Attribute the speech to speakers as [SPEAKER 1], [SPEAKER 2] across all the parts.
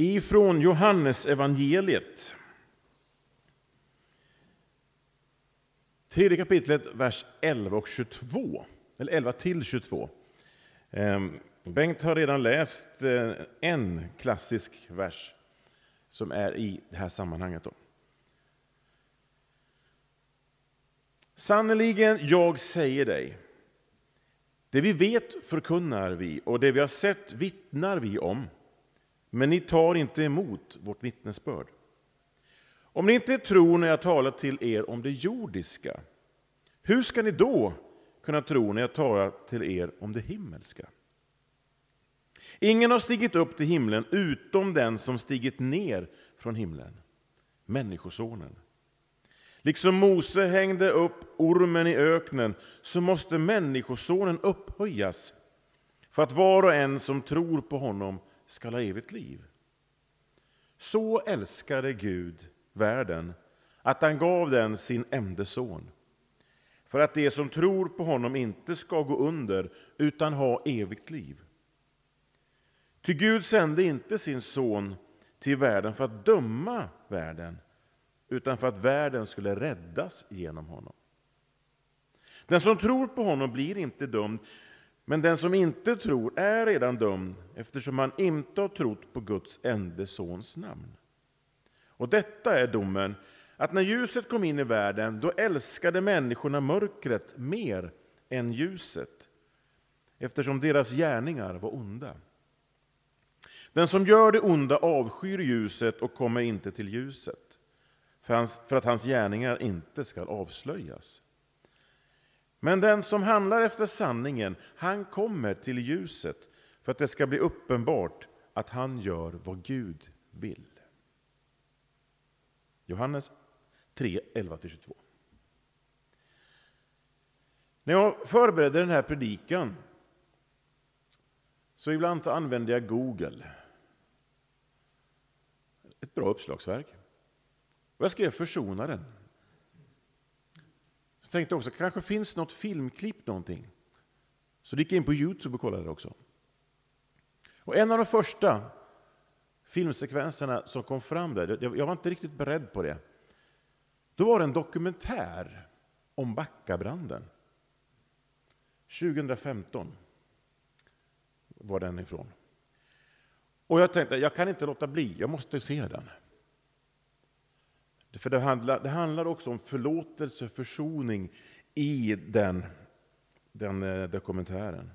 [SPEAKER 1] Ifrån Johannes evangeliet. Tredje kapitlet, vers 11 och 22. Eller 11 till 22. Ehm, Bengt har redan läst eh, en klassisk vers som är i det här sammanhanget. Då. Sannerligen, jag säger dig, det vi vet förkunnar vi och det vi har sett vittnar vi om, men ni tar inte emot vårt vittnesbörd. Om ni inte tror när jag talar till er om det jordiska, hur ska ni då kunna tro när jag talar till er om det himmelska? Ingen har stigit upp till himlen utom den som stigit ner från himlen, Människosonen. Liksom Mose hängde upp ormen i öknen så måste Människosonen upphöjas för att var och en som tror på honom skall ha evigt liv. Så älskade Gud världen att han gav den sin enda son för att de som tror på honom inte ska gå under utan ha evigt liv. Ty Gud sände inte sin son till världen för att döma världen utan för att världen skulle räddas genom honom. Den som tror på honom blir inte dömd, men den som inte tror är redan dömd eftersom han inte har trott på Guds enda sons namn. Och detta är domen, att när ljuset kom in i världen, då älskade människorna mörkret mer än ljuset, eftersom deras gärningar var onda. Den som gör det onda avskyr ljuset och kommer inte till ljuset, för, att hans gärningar inte skall avslöjas. Men den som handlar efter sanningen, han kommer till ljuset för att det ska bli uppenbart att han gör vad Gud vill. Johannes 3, 11-22. När jag förberedde den här predikan så ibland så använde jag Google. Ett bra uppslagsverk. Och jag skrev Försonaren. Jag tänkte också, kanske finns något filmklipp någonting. Så gick jag in på Youtube och kollade också. Och en av de första filmsekvenserna som kom fram där, jag var inte riktigt beredd på det. Då var det en dokumentär om Backabranden. 2015 var den ifrån. Och jag tänkte, jag kan inte låta bli, jag måste se den. För det handlar, det handlar också om förlåtelse och försoning i den, den eh, dokumentären.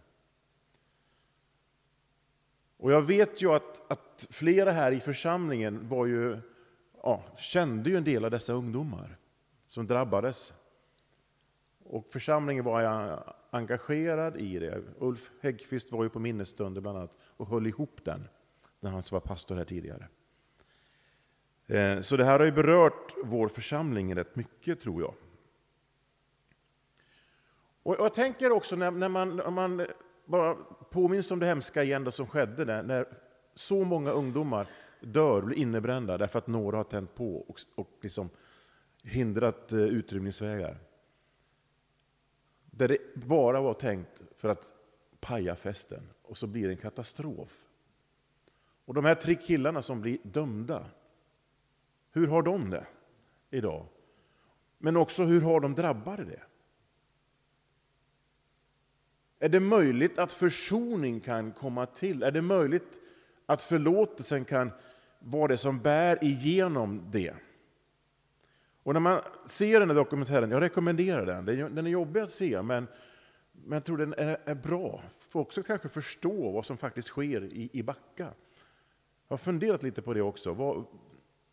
[SPEAKER 1] Och jag vet ju att, att flera här i församlingen var ju, ja, kände ju en del av dessa ungdomar som drabbades. Och församlingen var eh, engagerad i det. Ulf Häggqvist var ju på minnesstunder bland annat och höll ihop den när han var pastor här tidigare. Eh, så det här har ju berört vår församling rätt mycket tror jag. Och jag tänker också när, när man, när man bara påminns om det hemska igen som skedde där, när så många ungdomar dör och blir innebrända därför att några har tänt på och, och liksom hindrat eh, utrymningsvägar. Där det bara var tänkt för att paja festen och så blir det en katastrof. Och de här tre killarna som blir dömda, hur har de det idag? Men också hur har de drabbade det? Är det möjligt att försoning kan komma till? Är det möjligt att förlåtelsen kan vara det som bär igenom det? Och när man ser den här dokumentären, jag rekommenderar den, den är jobbig att se men, men jag tror den är, är bra. För också kanske förstå vad som faktiskt sker i, i Backa. Jag har funderat lite på det också. Vad,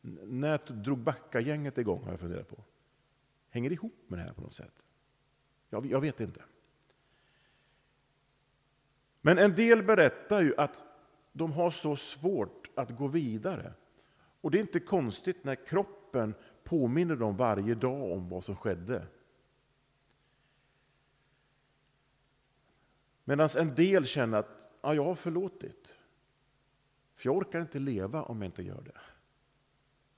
[SPEAKER 1] när drog Backa-gänget igång? har jag funderat på. Hänger det ihop med det här på något sätt? Jag, jag vet inte. Men en del berättar ju att de har så svårt att gå vidare. Och det är inte konstigt när kroppen påminner dem varje dag om vad som skedde. Medan en del känner att ja, jag har förlåtit. För jag orkar inte leva om jag inte gör det.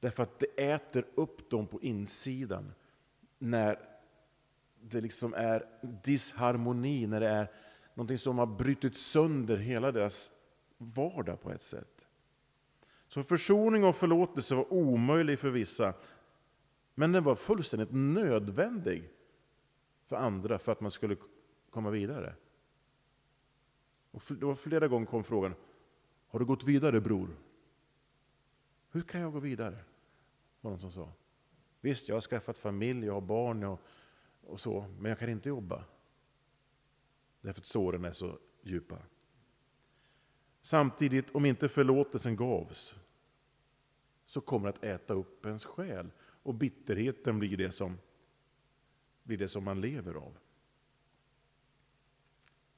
[SPEAKER 1] Därför att det äter upp dem på insidan när det liksom är disharmoni, när det är någonting som har brutit sönder hela deras vardag på ett sätt. Så försoning och förlåtelse var omöjlig för vissa, men den var fullständigt nödvändig för andra för att man skulle komma vidare. Och det var flera gånger kom frågan, har du gått vidare bror? Hur kan jag gå vidare? Var någon som sa. Visst, jag har skaffat familj, jag har barn och, och så, men jag kan inte jobba. Därför att såren är så djupa. Samtidigt, om inte förlåtelsen gavs, så kommer det att äta upp ens själ. Och bitterheten blir det som, blir det som man lever av.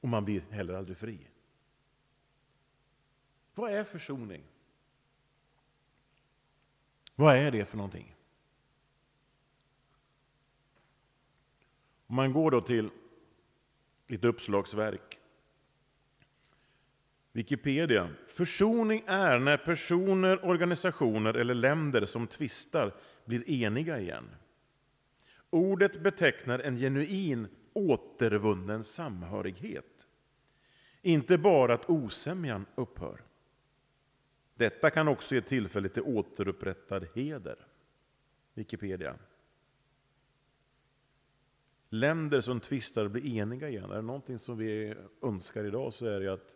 [SPEAKER 1] Och man blir heller aldrig fri. Vad är försoning? Vad är det för någonting? Om man går då till ett uppslagsverk. Wikipedia. Försoning är när personer, organisationer eller länder som tvistar blir eniga igen. Ordet betecknar en genuin återvunnen samhörighet. Inte bara att osämjan upphör. Detta kan också ge tillfälle till återupprättad heder. Wikipedia. Länder som tvistar blir eniga igen. Är det någonting som vi önskar idag så är det att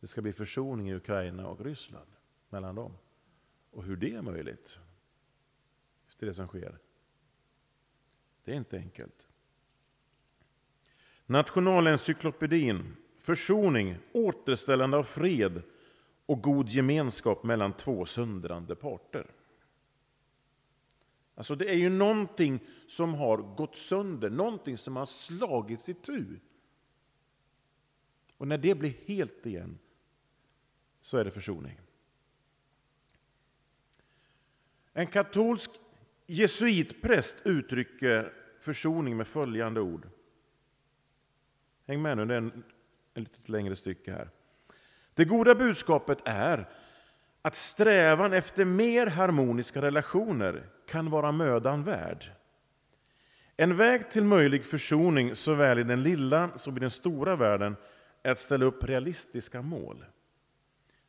[SPEAKER 1] det ska bli försoning i Ukraina och Ryssland mellan dem. Och hur det är möjligt, efter det som sker, det är inte enkelt. Nationalencyklopedin, försoning, återställande av fred och god gemenskap mellan två söndrande parter. Alltså det är ju någonting som har gått sönder, någonting som har slagits itu. Och när det blir helt igen så är det försoning. En katolsk jesuitpräst uttrycker försoning med följande ord. Häng med nu, det är en, lite längre stycke här. Det goda budskapet är att strävan efter mer harmoniska relationer kan vara mödan värd. En väg till möjlig försoning såväl i den lilla som i den stora världen är att ställa upp realistiska mål.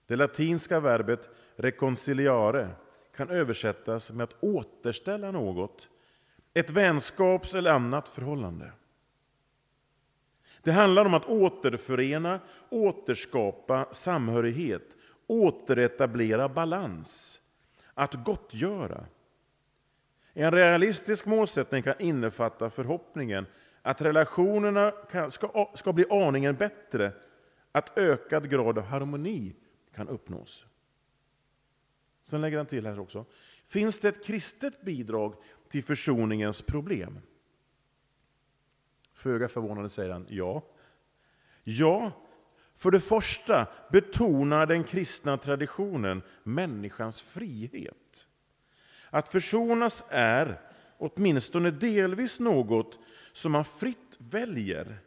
[SPEAKER 1] Det latinska verbet reconciliare kan översättas med att återställa något, ett vänskaps eller annat förhållande. Det handlar om att återförena, återskapa samhörighet, återetablera balans, att gottgöra. En realistisk målsättning kan innefatta förhoppningen att relationerna ska, ska bli aningen bättre, att ökad grad av harmoni kan uppnås. Sen lägger han till här också. Finns det ett kristet bidrag till försoningens problem? Föga förvånande säger han ja. Ja, för det första betonar den kristna traditionen människans frihet. Att försonas är åtminstone delvis något som man fritt väljer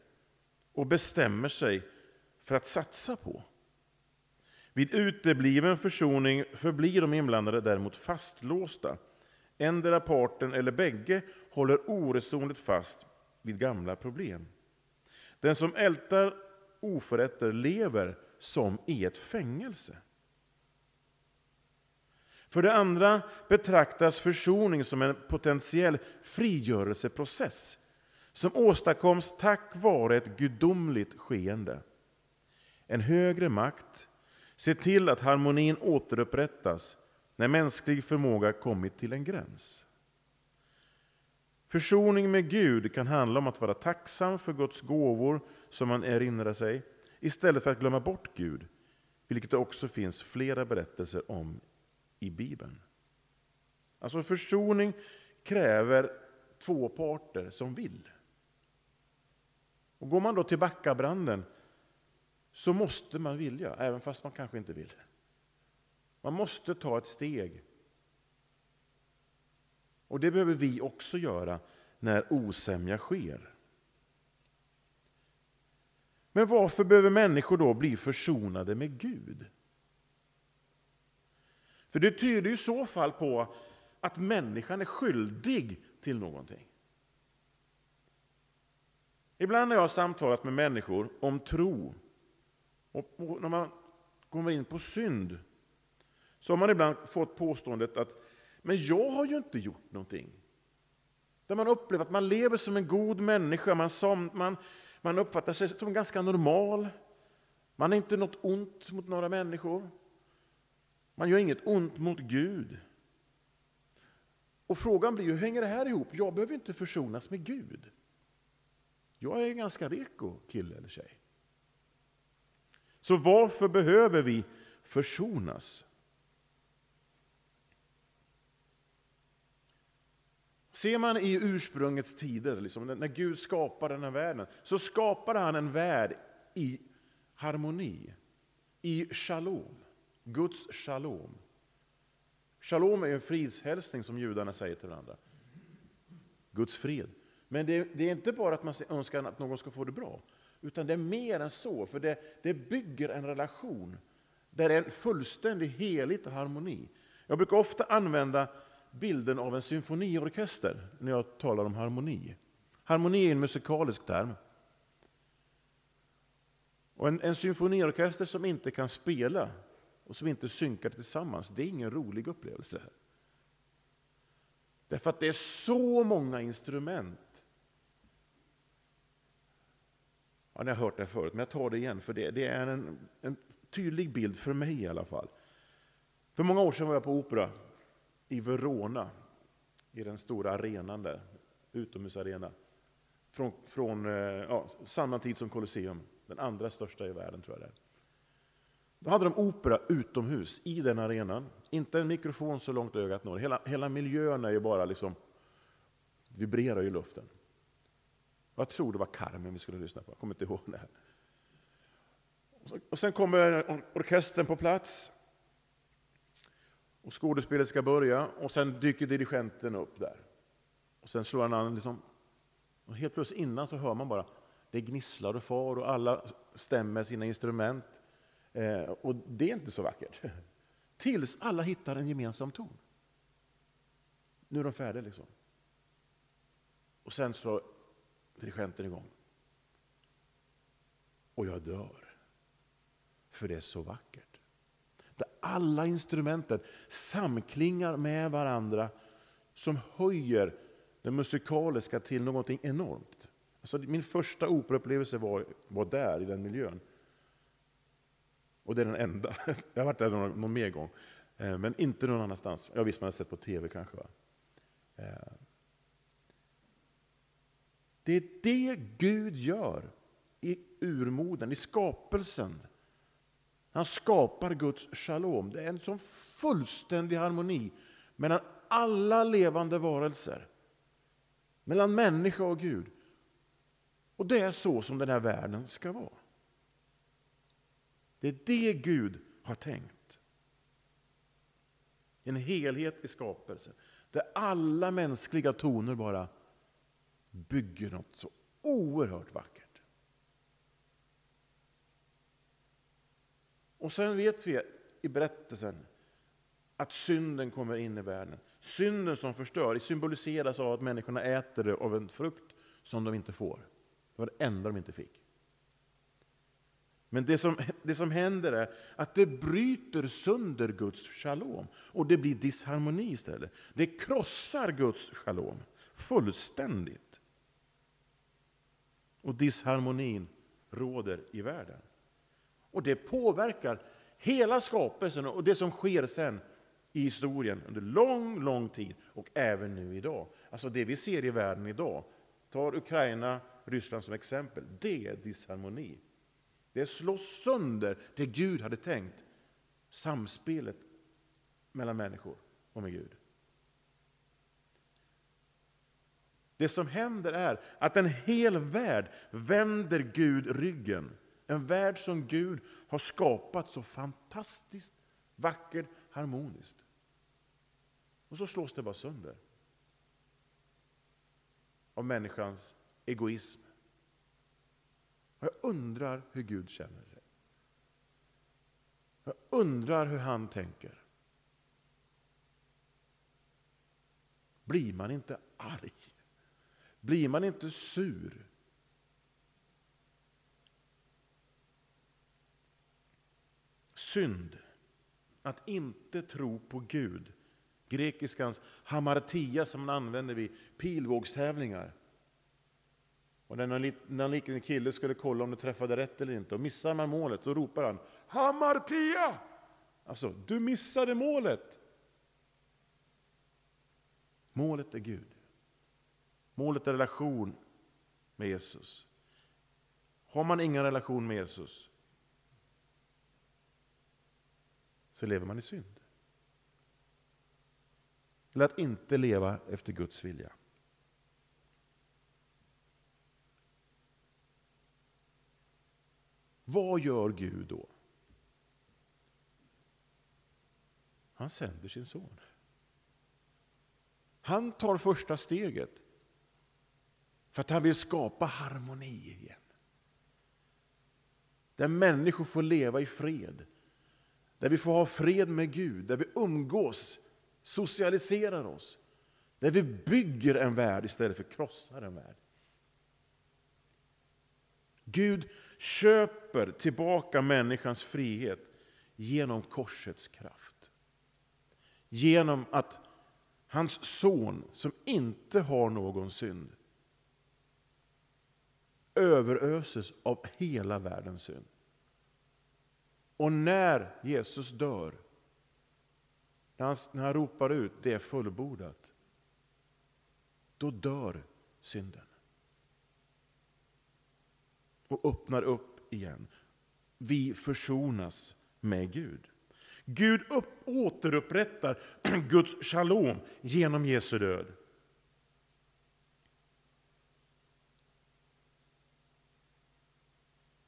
[SPEAKER 1] och bestämmer sig för att satsa på. Vid utebliven försoning förblir de inblandade däremot fastlåsta. Endera parten eller bägge håller oresonligt fast vid gamla problem. Den som ältar oförrätter lever som i ett fängelse. För det andra betraktas försoning som en potentiell frigörelseprocess som åstadkoms tack vare ett gudomligt skeende. En högre makt ser till att harmonin återupprättas när mänsklig förmåga kommit till en gräns. Försoning med Gud kan handla om att vara tacksam för Guds gåvor som man erinrar sig, istället för att glömma bort Gud, vilket det också finns flera berättelser om i Bibeln. Alltså försoning kräver två parter som vill. Och Går man då till Backabranden så måste man vilja, även fast man kanske inte vill. Man måste ta ett steg och det behöver vi också göra när osämja sker. Men varför behöver människor då bli försonade med Gud? För det tyder i så fall på att människan är skyldig till någonting. Ibland när jag har samtalat med människor om tro. Och när man kommer in på synd så har man ibland fått påståendet att men jag har ju inte gjort någonting. Där man upplever att man lever som en god människa, man, som, man, man uppfattar sig som ganska normal. Man är inte något ont mot några människor. Man gör inget ont mot Gud. Och frågan blir hur hänger det här ihop? Jag behöver inte försonas med Gud. Jag är en ganska reko kille eller tjej. Så varför behöver vi försonas? Ser man i ursprungets tider, liksom, när Gud skapade den här världen, så skapade han en värld i harmoni, i shalom, Guds shalom. Shalom är en fridshälsning som judarna säger till varandra. Guds fred. Men det, det, är inte bara att man önskar att någon ska få det bra, utan det är mer än så, för det, det bygger en relation där det är en fullständig helhet och harmoni. Jag brukar ofta använda bilden av en symfoniorkester när jag talar om harmoni. Harmoni är en musikalisk term. Och en, en symfoniorkester som inte kan spela och som inte synkar tillsammans, det är ingen rolig upplevelse. Därför att det är så många instrument. Ja, ni har hört det förut, men jag tar det igen, för det, det är en, en tydlig bild för mig i alla fall. För många år sedan var jag på opera i Verona, i den stora arenan där, utomhusarena. Från, från eh, ja, samma tid som Colosseum, den andra största i världen tror jag det är. Då hade de opera utomhus i den arenan. Inte en mikrofon så långt ögat når. Hela, hela miljön är ju bara liksom, vibrerar i luften. Jag tror det var Carmen vi skulle lyssna på, jag kommer inte ihåg det. Och sen kommer orkestern på plats. Och skådespelet ska börja och sen dyker dirigenten upp där. Och sen slår han an, liksom, och helt plötsligt innan så hör man bara, det gnisslar och far och alla stämmer sina instrument. Eh, och det är inte så vackert. Tills alla hittar en gemensam ton. Nu är de färdiga liksom. Och sen slår dirigenten igång. Och jag dör. För det är så vackert. Alla instrumenten samklingar med varandra som höjer det musikaliska till någonting enormt. Alltså min första operaupplevelse var, var där, i den miljön. Och det är den enda. Jag har varit där någon, någon mer gång. Eh, men inte någon annanstans. Jag visst man har sett på tv kanske. Va? Eh. Det är det Gud gör i urmoden, i skapelsen. Han skapar Guds shalom. Det är en sån fullständig harmoni mellan alla levande varelser. Mellan människa och Gud. Och det är så som den här världen ska vara. Det är det Gud har tänkt. En helhet i skapelsen, där alla mänskliga toner bara bygger något så oerhört vackert. Och sen vet vi i berättelsen att synden kommer in i världen. Synden som förstör symboliseras av att människorna äter av en frukt som de inte får. Det var det enda de inte fick. Men det som, det som händer är att det bryter sönder Guds shalom och det blir disharmoni istället. Det krossar Guds shalom fullständigt. Och disharmonin råder i världen. Och det påverkar hela skapelsen och det som sker sen i historien under lång, lång tid och även nu idag. Alltså det vi ser i världen idag, tar Ukraina, Ryssland som exempel, det är disharmoni. Det slår sönder det Gud hade tänkt, samspelet mellan människor och med Gud. Det som händer är att en hel värld vänder Gud ryggen. En värld som Gud har skapat så fantastiskt vackert, harmoniskt. Och så slås det bara sönder av människans egoism, och jag undrar hur Gud känner sig. Jag undrar hur han tänker. Blir man inte arg? Blir man inte sur? Synd att inte tro på Gud. Grekiskans hamartia som man använder vid pilvågstävlingar. Och när en liten kille skulle kolla om det träffade rätt eller inte, och missar man målet så ropar han Hamartia! Alltså, du missade målet! Målet är Gud. Målet är relation med Jesus. Har man ingen relation med Jesus så lever man i synd. Eller att inte leva efter Guds vilja. Vad gör Gud då? Han sänder sin son. Han tar första steget för att han vill skapa harmoni igen. Där människor får leva i fred. Där vi får ha fred med Gud, där vi umgås, socialiserar oss. Där vi bygger en värld istället för krossar en värld. Gud köper tillbaka människans frihet genom korsets kraft. Genom att hans son, som inte har någon synd, överöses av hela världens synd. Och när Jesus dör, när han, när han ropar ut det är fullbordat, då dör synden. Och öppnar upp igen. Vi försonas med Gud. Gud upp, återupprättar Guds shalom genom Jesu död.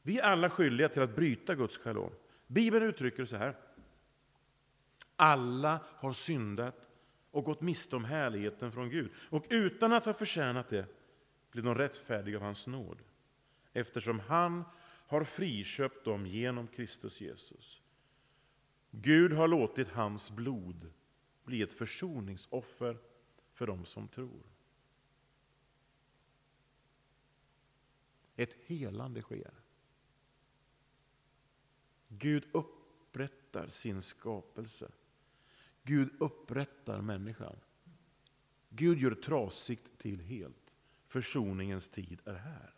[SPEAKER 1] Vi är alla skyldiga till att bryta Guds shalom. Bibeln uttrycker det så här. Alla har syndat och gått miste om härligheten från Gud. Och utan att ha förtjänat det blir de rättfärdiga av hans nåd. Eftersom han har friköpt dem genom Kristus Jesus. Gud har låtit hans blod bli ett försoningsoffer för dem som tror. Ett helande sker. Gud upprättar sin skapelse. Gud upprättar människan. Gud gör trasigt till helt. Försoningens tid är här.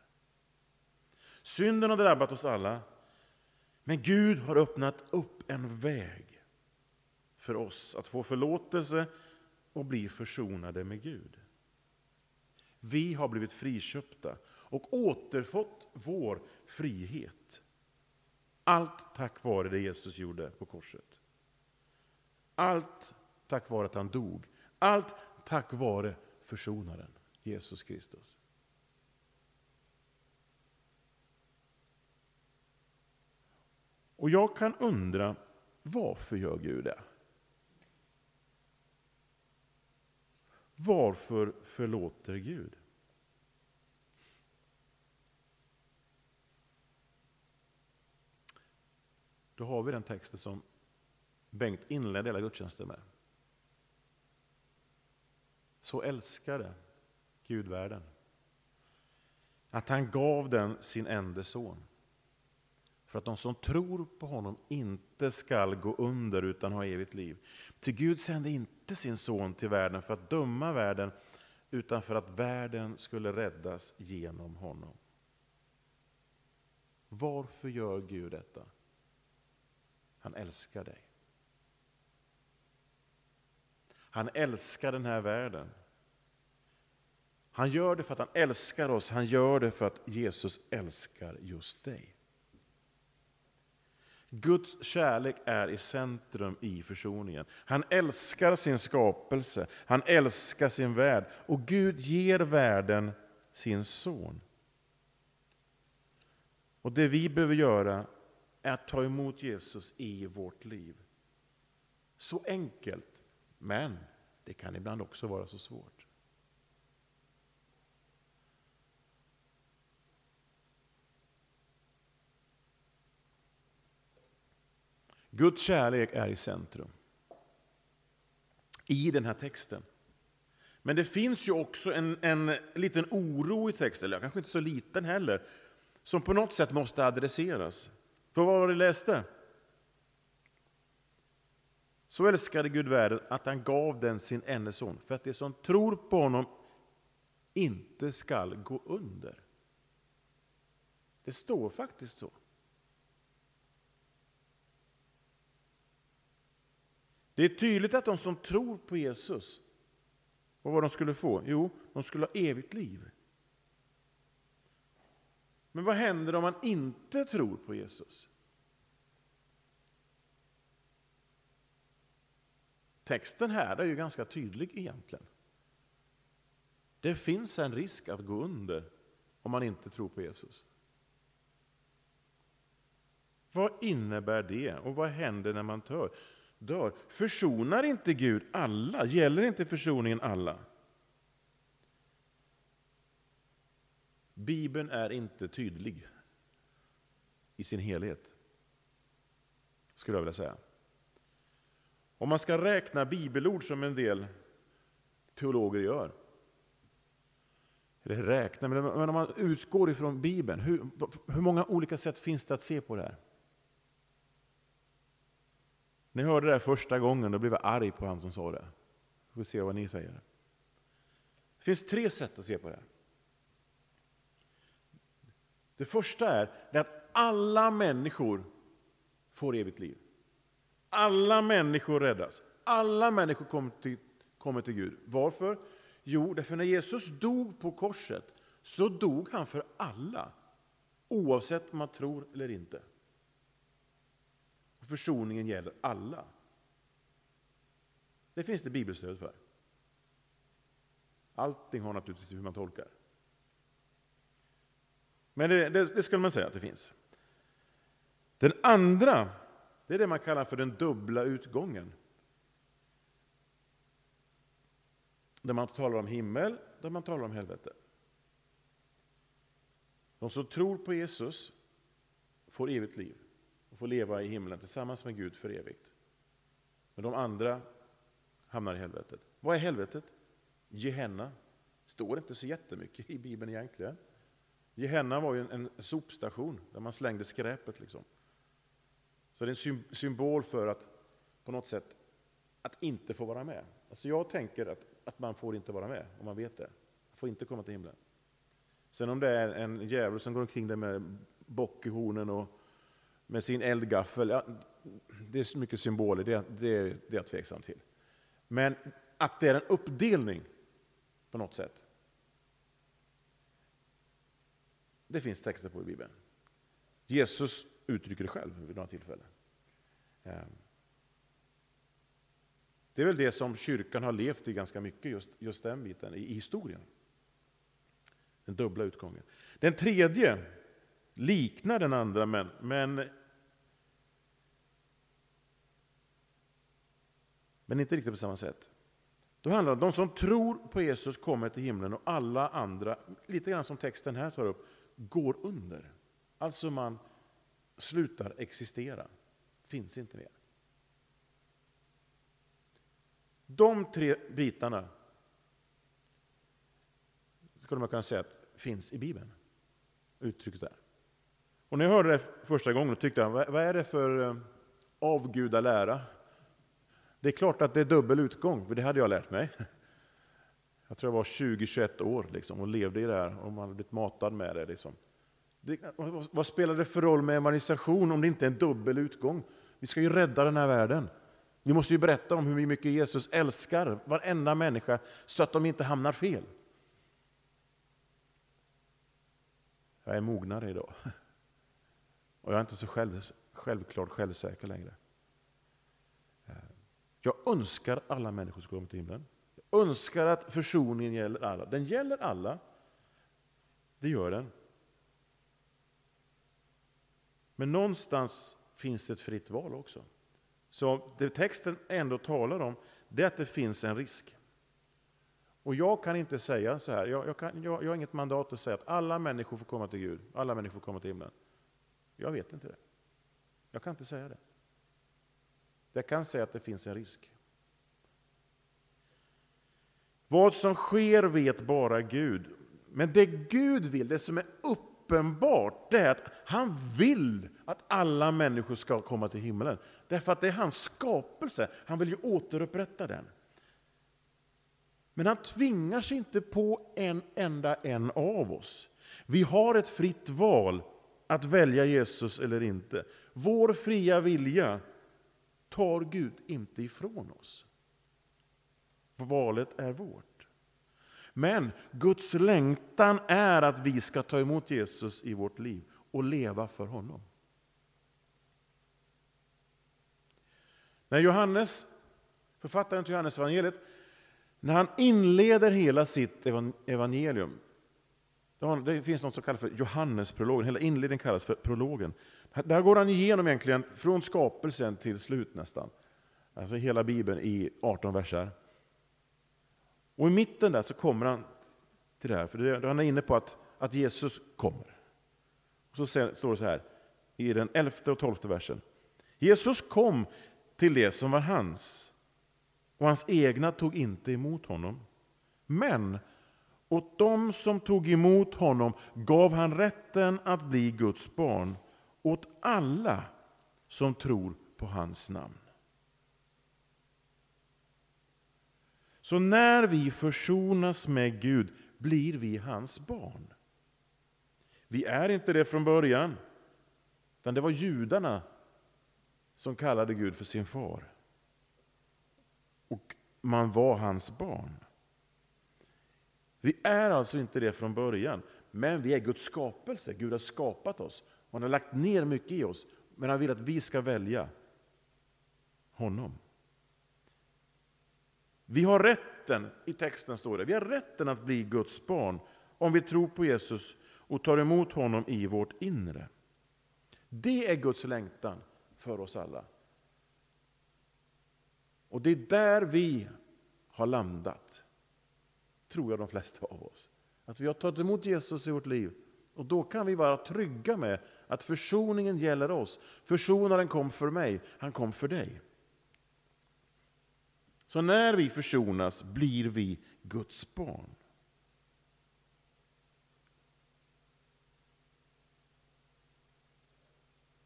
[SPEAKER 1] Synden har drabbat oss alla, men Gud har öppnat upp en väg för oss att få förlåtelse och bli försonade med Gud. Vi har blivit friköpta och återfått vår frihet. Allt tack vare det Jesus gjorde på korset. Allt tack vare att han dog. Allt tack vare försonaren, Jesus Kristus. Och jag kan undra, varför gör Gud det? Varför förlåter Gud? Då har vi den texten som Bengt inledde hela gudstjänsten med. Så älskade Gud världen att han gav den sin enda son för att de som tror på honom inte skall gå under utan ha evigt liv. Till Gud sände inte sin son till världen för att döma världen utan för att världen skulle räddas genom honom. Varför gör Gud detta? Han älskar dig. Han älskar den här världen. Han gör det för att han älskar oss, han gör det för att Jesus älskar just dig. Guds kärlek är i centrum i försoningen. Han älskar sin skapelse, han älskar sin värld och Gud ger världen sin son. Och Det vi behöver göra är att ta emot Jesus i vårt liv. Så enkelt, men det kan ibland också vara så svårt. Guds kärlek är i centrum i den här texten. Men det finns ju också en, en liten oro i texten, eller kanske inte så liten heller, som på något sätt måste adresseras. För vad var det läste? Så älskade Gud världen att han gav den sin enda son, för att de som tror på honom inte skall gå under. Det står faktiskt så. Det är tydligt att de som tror på Jesus, och vad de skulle få? Jo, de skulle ha evigt liv. Men vad händer om man inte tror på Jesus? Texten här är ju ganska tydlig egentligen. Det finns en risk att gå under om man inte tror på Jesus. Vad innebär det och vad händer när man dör? dör? Försonar inte Gud alla? Gäller inte försoningen alla? Bibeln är inte tydlig i sin helhet, skulle jag vilja säga. Om man ska räkna bibelord som en del teologer gör, eller räkna, men om man utgår ifrån Bibeln, hur, hur många olika sätt finns det att se på det här? Ni hörde det här första gången, då blev jag arg på han som sa det. Vi får se vad ni säger. Det finns tre sätt att se på det här. Det första är att alla människor får evigt liv. Alla människor räddas. Alla människor kommer till, kommer till Gud. Varför? Jo, därför när Jesus dog på korset så dog han för alla. Oavsett om man tror eller inte. Och försoningen gäller alla. Det finns det bibelstöd för. Allting har naturligtvis hur man tolkar. Men det, det, det skulle man säga att det finns. Den andra, det är det man kallar för den dubbla utgången. Där man talar om himmel, där man talar om helvete. De som tror på Jesus får evigt liv och får leva i himlen tillsammans med Gud för evigt. Men de andra hamnar i helvetet. Vad är helvetet? Gehenna. står inte så jättemycket i Bibeln egentligen. Gehenna var ju en, en sopstation där man slängde skräpet. Liksom. Så det är en symbol för att på något sätt att inte få vara med. Alltså jag tänker att, att man får inte vara med om man vet det. Man får inte komma till himlen. Sen om det är en djävul som går omkring där med bock i hornen och med sin eldgaffel, ja, det är så mycket symboler, det, det, det är jag tveksam till. Men att det är en uppdelning på något sätt, Det finns texter på i Bibeln. Jesus uttrycker det själv vid några tillfällen. Ehm. Det är väl det som kyrkan har levt i ganska mycket, just, just den biten, i, i historien. Den dubbla utgången. Den tredje liknar den andra, men, men, men inte riktigt på samma sätt. Då handlar det om de som tror på Jesus kommer till himlen och alla andra, lite grann som texten här tar upp, går under. Alltså man slutar existera, finns inte mer. De tre bitarna skulle man kunna säga att finns i Bibeln. Uttrycket där. Och när jag hörde det första gången tyckte jag, vad är det för eh, avgudalära? Det är klart att det är dubbel utgång, för det hade jag lärt mig. Jag tror jag var 20-21 år liksom, och levde i det här och man hade blivit matad med det. Liksom. det. Vad spelar det för roll med evangelisation om det inte är en dubbel utgång? Vi ska ju rädda den här världen. Vi måste ju berätta om hur mycket Jesus älskar varenda människa så att de inte hamnar fel. Jag är mognare idag. Och jag är inte så själv, självklart självsäker längre. Jag önskar alla människor som komma till himlen önskar att försoningen gäller alla. Den gäller alla. Det gör den. Men någonstans finns det ett fritt val också. Så det texten ändå talar om, det är att det finns en risk. Och jag kan inte säga så här, jag, jag, kan, jag, jag har inget mandat att säga att alla människor får komma till Gud, alla människor får komma till himlen. Jag vet inte det. Jag kan inte säga det. Jag kan säga att det finns en risk. Vad som sker vet bara Gud. Men det Gud vill, det som är uppenbart det är att han vill att alla människor ska komma till himlen. Därför att det är hans skapelse, han vill ju återupprätta den. Men han tvingar sig inte på en enda en av oss. Vi har ett fritt val att välja Jesus eller inte. Vår fria vilja tar Gud inte ifrån oss. Valet är vårt. Men Guds längtan är att vi ska ta emot Jesus i vårt liv och leva för honom. När Johannes, författaren till Johannes evangeliet, när han inleder hela sitt evangelium, det finns något som kallas för Johannesprologen, hela inledningen kallas för prologen. Där går han igenom egentligen från skapelsen till slut nästan. Alltså hela Bibeln i 18 verser. Och i mitten där så kommer han till det här, för han är inne på att, att Jesus kommer. Och så står det så här i den elfte och tolfte versen. Jesus kom till det som var hans, och hans egna tog inte emot honom. Men åt dem som tog emot honom gav han rätten att bli Guds barn, åt alla som tror på hans namn. Så när vi försonas med Gud blir vi hans barn. Vi är inte det från början, utan det var judarna som kallade Gud för sin far. Och man var hans barn. Vi är alltså inte det från början, men vi är Guds skapelse. Gud har skapat oss. Han har lagt ner mycket i oss, men han vill att vi ska välja honom. Vi har rätten, i texten står det, vi har rätten att bli Guds barn om vi tror på Jesus och tar emot honom i vårt inre. Det är Guds längtan för oss alla. Och det är där vi har landat, tror jag de flesta av oss. Att vi har tagit emot Jesus i vårt liv och då kan vi vara trygga med att försoningen gäller oss. Försonaren kom för mig, han kom för dig. Så när vi försonas blir vi Guds barn.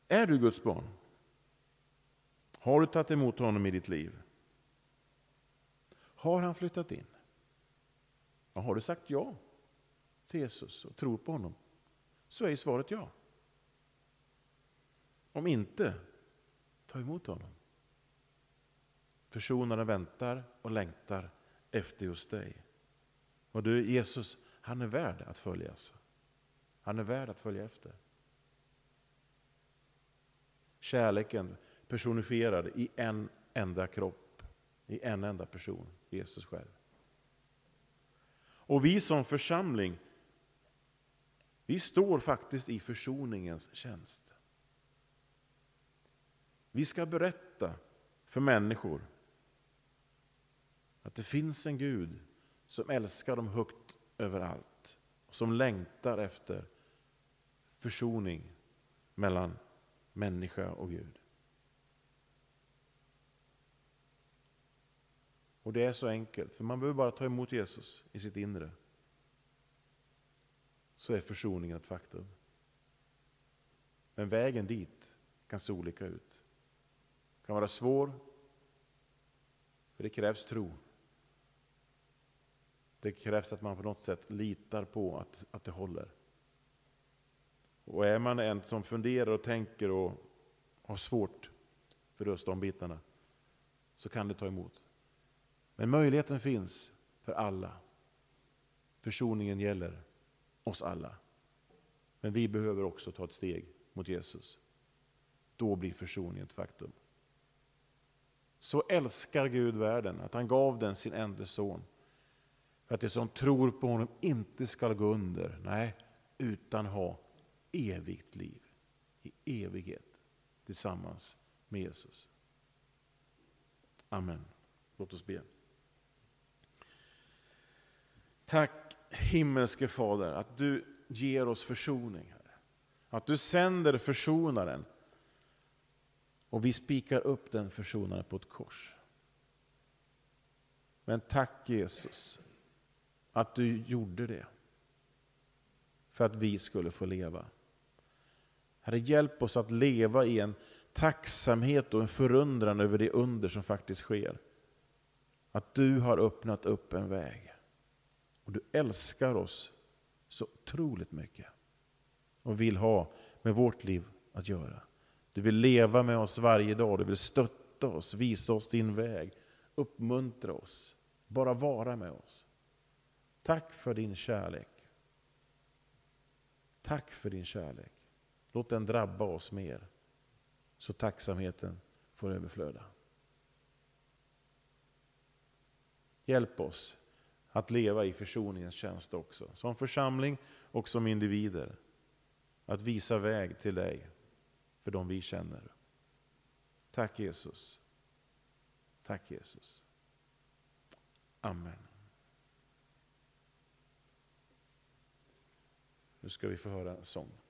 [SPEAKER 1] Är du Guds barn? Har du tagit emot honom i ditt liv? Har han flyttat in? har du sagt ja till Jesus och tror på honom? Så är svaret ja. Om inte, ta emot honom. Försonaren väntar och längtar efter just dig. Och du, Jesus, han är värd att följas. Han är värd att följa efter. Kärleken personifierad i en enda kropp, i en enda person, Jesus själv. Och vi som församling, vi står faktiskt i försoningens tjänst. Vi ska berätta för människor att det finns en Gud som älskar dem högt överallt. och som längtar efter försoning mellan människa och Gud. Och det är så enkelt, för man behöver bara ta emot Jesus i sitt inre. Så är försoningen ett faktum. Men vägen dit kan se olika ut. kan vara svår, för det krävs tro. Det krävs att man på något sätt litar på att, att det håller. Och är man en som funderar och tänker och har svårt för just de bitarna, så kan det ta emot. Men möjligheten finns för alla. Försoningen gäller oss alla. Men vi behöver också ta ett steg mot Jesus. Då blir försoningen ett faktum. Så älskar Gud världen att han gav den sin enda son. För att de som tror på honom inte ska gå under, nej, utan ha evigt liv i evighet tillsammans med Jesus. Amen. Låt oss be. Tack himmelske Fader att du ger oss försoning. Herre. Att du sänder försonaren och vi spikar upp den försonaren på ett kors. Men tack Jesus att du gjorde det. för att vi skulle få leva. Herre, hjälp oss att leva i en tacksamhet och en förundran över det under som faktiskt sker. Att du har öppnat upp en väg. Och du älskar oss så otroligt mycket. Och vill ha med vårt liv att göra. Du vill leva med oss varje dag, du vill stötta oss, visa oss din väg, uppmuntra oss, bara vara med oss. Tack för din kärlek. Tack för din kärlek. Låt den drabba oss mer, så tacksamheten får överflöda. Hjälp oss att leva i försoningens tjänst också, som församling och som individer. Att visa väg till dig för de vi känner. Tack Jesus. Tack Jesus. Amen. Nu ska vi få höra en sång.